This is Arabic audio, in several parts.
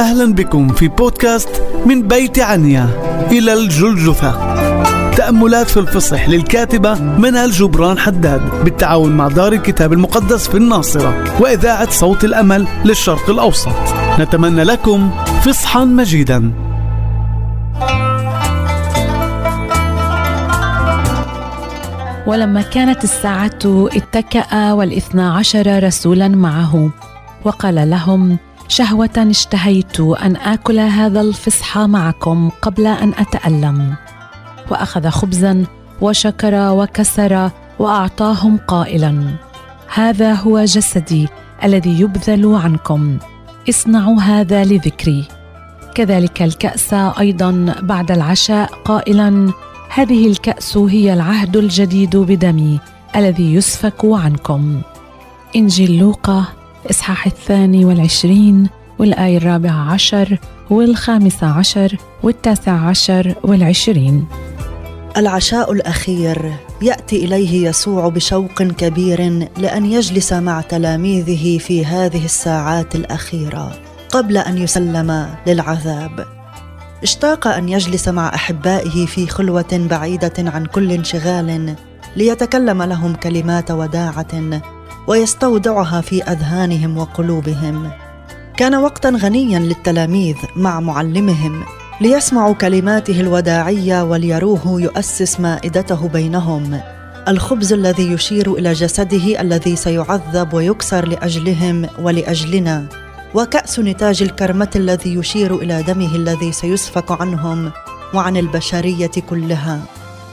أهلا بكم في بودكاست من بيت عنيا. إلى الجلجثة. تأملات في الفصح للكاتبة منال جبران حداد بالتعاون مع دار الكتاب المقدس في الناصرة وإذاعة صوت الأمل للشرق الأوسط. نتمنى لكم فصحا مجيدا. ولما كانت الساعة اتكأ والإثنى عشر رسولا معه وقال لهم شهوة اشتهيت أن آكل هذا الفصح معكم قبل أن أتألم. وأخذ خبزا وشكر وكسر وأعطاهم قائلا. هذا هو جسدي الذي يبذل عنكم. اصنعوا هذا لذكري. كذلك الكأس أيضا بعد العشاء قائلا هذه الكأس هي العهد الجديد بدمي الذي يسفك عنكم. إنجيل لوقا إصحاح الثاني والعشرين والآية الرابعة عشر والخامسة عشر والتاسع عشر والعشرين. العشاء الأخير يأتي إليه يسوع بشوق كبير لأن يجلس مع تلاميذه في هذه الساعات الأخيرة قبل أن يسلم للعذاب. اشتاق أن يجلس مع أحبائه في خلوة بعيدة عن كل انشغال ليتكلم لهم كلمات وداعة ويستودعها في أذهانهم وقلوبهم. كان وقتا غنيا للتلاميذ مع معلمهم ليسمعوا كلماته الوداعية وليروه يؤسس مائدته بينهم. الخبز الذي يشير إلى جسده الذي سيعذب ويكسر لأجلهم ولأجلنا. وكأس نتاج الكرمة الذي يشير إلى دمه الذي سيسفك عنهم وعن البشرية كلها.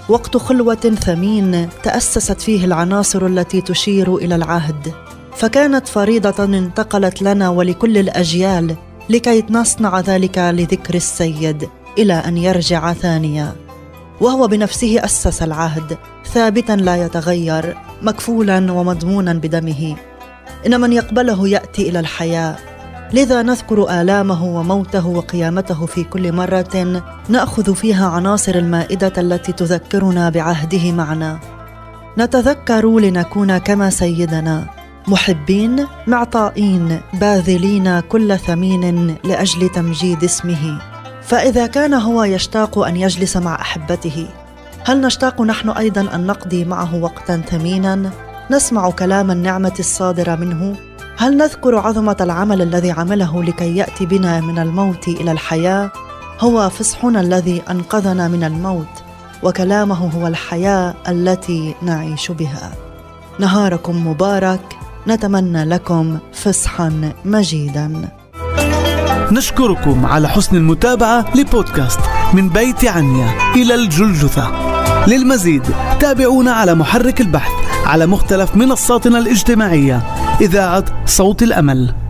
وقت خلوة ثمين تأسست فيه العناصر التي تشير إلى العهد، فكانت فريضة انتقلت لنا ولكل الأجيال لكي نصنع ذلك لذكر السيد إلى أن يرجع ثانيا. وهو بنفسه أسس العهد ثابتا لا يتغير مكفولا ومضمونا بدمه. إن من يقبله يأتي إلى الحياة لذا نذكر آلامه وموته وقيامته في كل مرة نأخذ فيها عناصر المائدة التي تذكرنا بعهده معنا. نتذكر لنكون كما سيدنا محبين معطائين باذلين كل ثمين لأجل تمجيد اسمه. فإذا كان هو يشتاق أن يجلس مع أحبته هل نشتاق نحن أيضا أن نقضي معه وقتا ثمينا؟ نسمع كلام النعمة الصادرة منه؟ هل نذكر عظمة العمل الذي عمله لكي يأتي بنا من الموت إلى الحياة؟ هو فصحنا الذي أنقذنا من الموت وكلامه هو الحياة التي نعيش بها. نهاركم مبارك نتمنى لكم فصحا مجيدا. نشكركم على حسن المتابعة لبودكاست من بيت عنيا إلى الجلجثة. للمزيد. تابعونا على محرك البحث على مختلف منصاتنا الاجتماعية. إذاعة صوت الأمل.